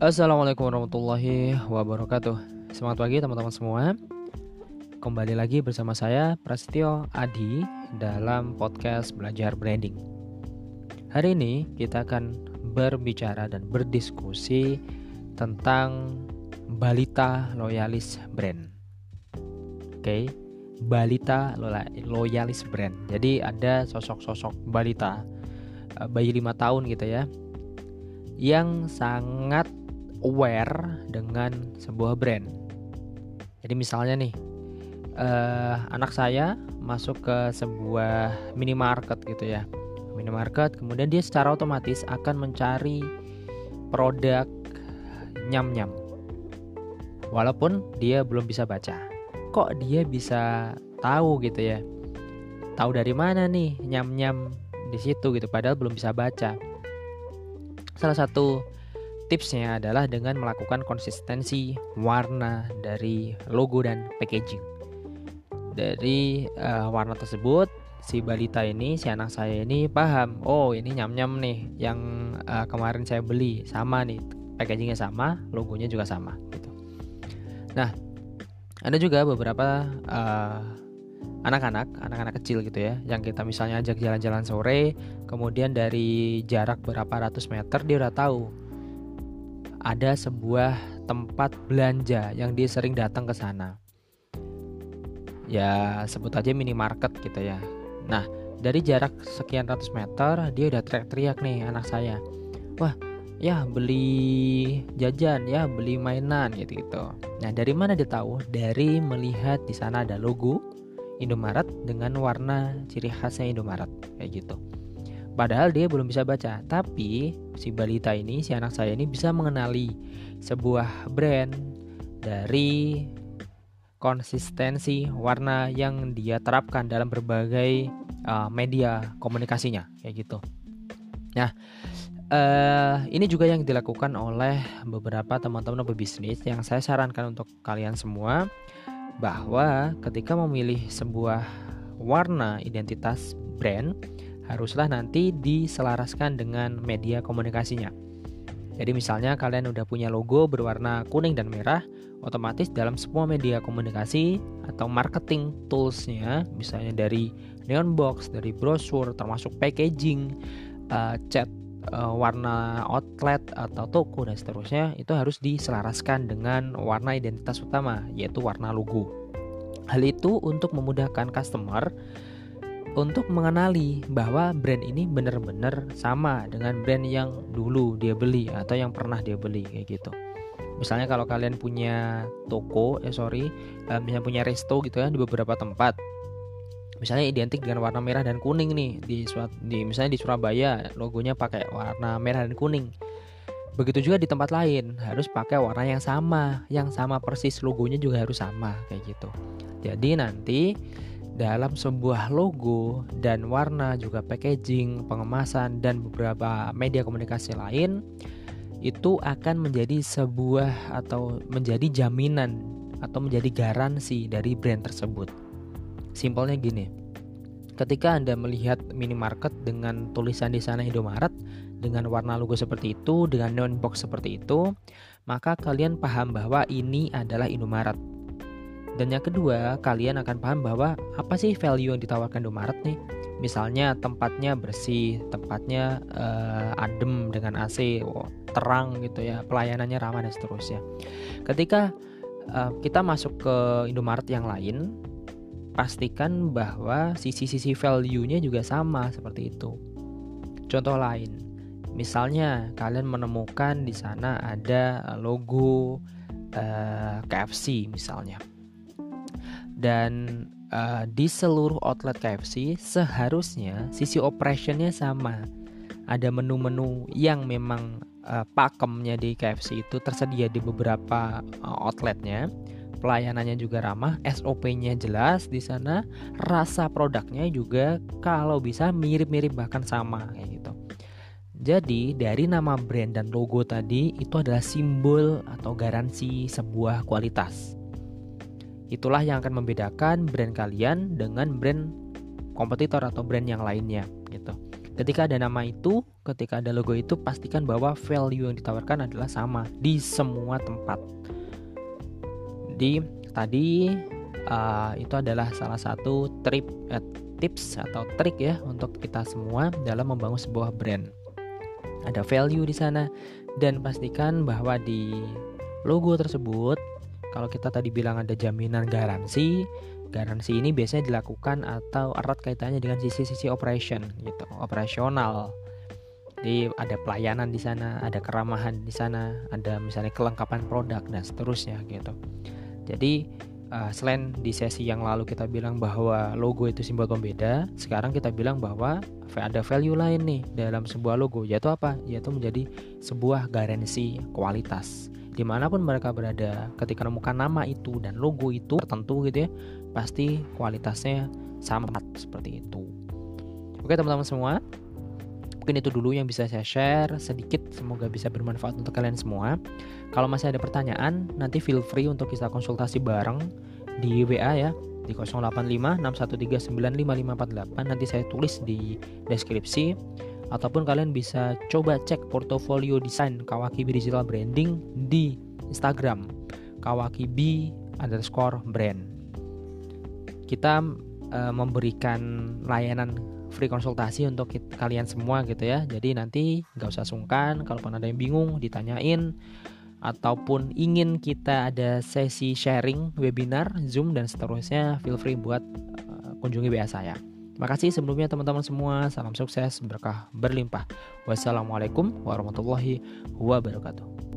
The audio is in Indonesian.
Assalamualaikum warahmatullahi wabarakatuh. Selamat pagi teman-teman semua. Kembali lagi bersama saya Prasetyo Adi Dalam podcast Belajar Branding. Hari ini kita akan berbicara dan berdiskusi Tentang Balita Loyalis Brand. Oke? Balita Loyalis Brand. Jadi ada sosok-sosok balita eh, Bayi lima tahun gitu ya yang sangat aware dengan sebuah brand. Jadi misalnya nih, uh, anak saya masuk ke sebuah minimarket gitu ya, minimarket, kemudian dia secara otomatis akan mencari produk nyam-nyam. Walaupun dia belum bisa baca, kok dia bisa tahu gitu ya? Tahu dari mana nih nyam-nyam di situ gitu, padahal belum bisa baca Salah satu tipsnya adalah dengan melakukan konsistensi warna dari logo dan packaging. Dari uh, warna tersebut, si balita ini, si anak saya ini paham, oh ini nyam-nyam nih yang uh, kemarin saya beli sama nih, packagingnya sama, logonya juga sama gitu. Nah, ada juga beberapa uh, anak-anak, anak-anak kecil gitu ya, yang kita misalnya ajak jalan-jalan sore, kemudian dari jarak berapa ratus meter dia udah tahu ada sebuah tempat belanja yang dia sering datang ke sana. Ya sebut aja minimarket gitu ya. Nah dari jarak sekian ratus meter dia udah teriak-teriak nih anak saya. Wah ya beli jajan ya beli mainan gitu gitu. Nah dari mana dia tahu? Dari melihat di sana ada logo Indomaret dengan warna ciri khasnya Indomaret kayak gitu. Padahal dia belum bisa baca, tapi si balita ini, si anak saya ini bisa mengenali sebuah brand dari konsistensi warna yang dia terapkan dalam berbagai uh, media komunikasinya kayak gitu. Nah, uh, ini juga yang dilakukan oleh beberapa teman-teman pebisnis yang saya sarankan untuk kalian semua bahwa ketika memilih sebuah warna identitas brand haruslah nanti diselaraskan dengan media komunikasinya. Jadi misalnya kalian udah punya logo berwarna kuning dan merah, otomatis dalam semua media komunikasi atau marketing toolsnya, misalnya dari neon box, dari brosur, termasuk packaging, uh, chat uh, warna outlet atau toko dan seterusnya itu harus diselaraskan dengan warna identitas utama yaitu warna logo. Hal itu untuk memudahkan customer untuk mengenali bahwa brand ini benar-benar sama dengan brand yang dulu dia beli atau yang pernah dia beli kayak gitu. Misalnya kalau kalian punya toko, eh sorry, uh, misalnya punya resto gitu ya di beberapa tempat, misalnya identik dengan warna merah dan kuning nih di, di misalnya di Surabaya logonya pakai warna merah dan kuning. Begitu juga di tempat lain harus pakai warna yang sama yang sama persis logonya juga harus sama kayak gitu. Jadi nanti dalam sebuah logo dan warna juga packaging pengemasan dan beberapa media komunikasi lain itu akan menjadi sebuah atau menjadi jaminan atau menjadi garansi dari brand tersebut Simpelnya gini. Ketika Anda melihat minimarket dengan tulisan di sana Indomaret dengan warna logo seperti itu, dengan neon box seperti itu, maka kalian paham bahwa ini adalah Indomaret. Dan yang kedua, kalian akan paham bahwa apa sih value yang ditawarkan Indomaret nih? Misalnya tempatnya bersih, tempatnya uh, adem dengan AC, oh, terang gitu ya, pelayanannya ramah dan seterusnya. Ketika uh, kita masuk ke Indomaret yang lain, pastikan bahwa sisi-sisi value-nya juga sama seperti itu. Contoh lain, misalnya kalian menemukan di sana ada logo uh, eh, KFC misalnya, dan uh, di seluruh outlet KFC seharusnya sisi operationnya sama. Ada menu-menu yang memang uh, pakemnya di KFC itu tersedia di beberapa uh, outletnya pelayanannya juga ramah, SOP-nya jelas di sana, rasa produknya juga kalau bisa mirip-mirip bahkan sama kayak gitu. Jadi dari nama brand dan logo tadi itu adalah simbol atau garansi sebuah kualitas. Itulah yang akan membedakan brand kalian dengan brand kompetitor atau brand yang lainnya gitu. Ketika ada nama itu, ketika ada logo itu, pastikan bahwa value yang ditawarkan adalah sama di semua tempat. Di tadi uh, itu adalah salah satu trip uh, tips atau trik ya untuk kita semua dalam membangun sebuah brand. Ada value di sana dan pastikan bahwa di logo tersebut kalau kita tadi bilang ada jaminan garansi, garansi ini biasanya dilakukan atau erat kaitannya dengan sisi-sisi operation gitu, operasional. Jadi ada pelayanan di sana, ada keramahan di sana, ada misalnya kelengkapan produk dan seterusnya gitu. Jadi uh, selain di sesi yang lalu kita bilang bahwa logo itu simbol pembeda, sekarang kita bilang bahwa ada value lain nih dalam sebuah logo, yaitu apa? Yaitu menjadi sebuah garansi kualitas. Di mana pun mereka berada, ketika menemukan nama itu dan logo itu tertentu gitu ya, pasti kualitasnya sama seperti itu. Oke teman-teman semua, mungkin itu dulu yang bisa saya share sedikit. Semoga bisa bermanfaat untuk kalian semua. Kalau masih ada pertanyaan nanti feel free untuk kita konsultasi bareng di WA ya di 085613955548 nanti saya tulis di deskripsi ataupun kalian bisa coba cek portofolio desain Kawakibi Digital Branding di Instagram. Kawakibi underscore brand. Kita uh, memberikan layanan free konsultasi untuk kita, kalian semua gitu ya. Jadi nanti nggak usah sungkan kalaupun ada yang bingung ditanyain. Ataupun ingin kita ada sesi sharing webinar zoom dan seterusnya feel free buat uh, kunjungi WA saya Makasih sebelumnya teman-teman semua. Salam sukses, berkah berlimpah. Wassalamualaikum warahmatullahi wabarakatuh.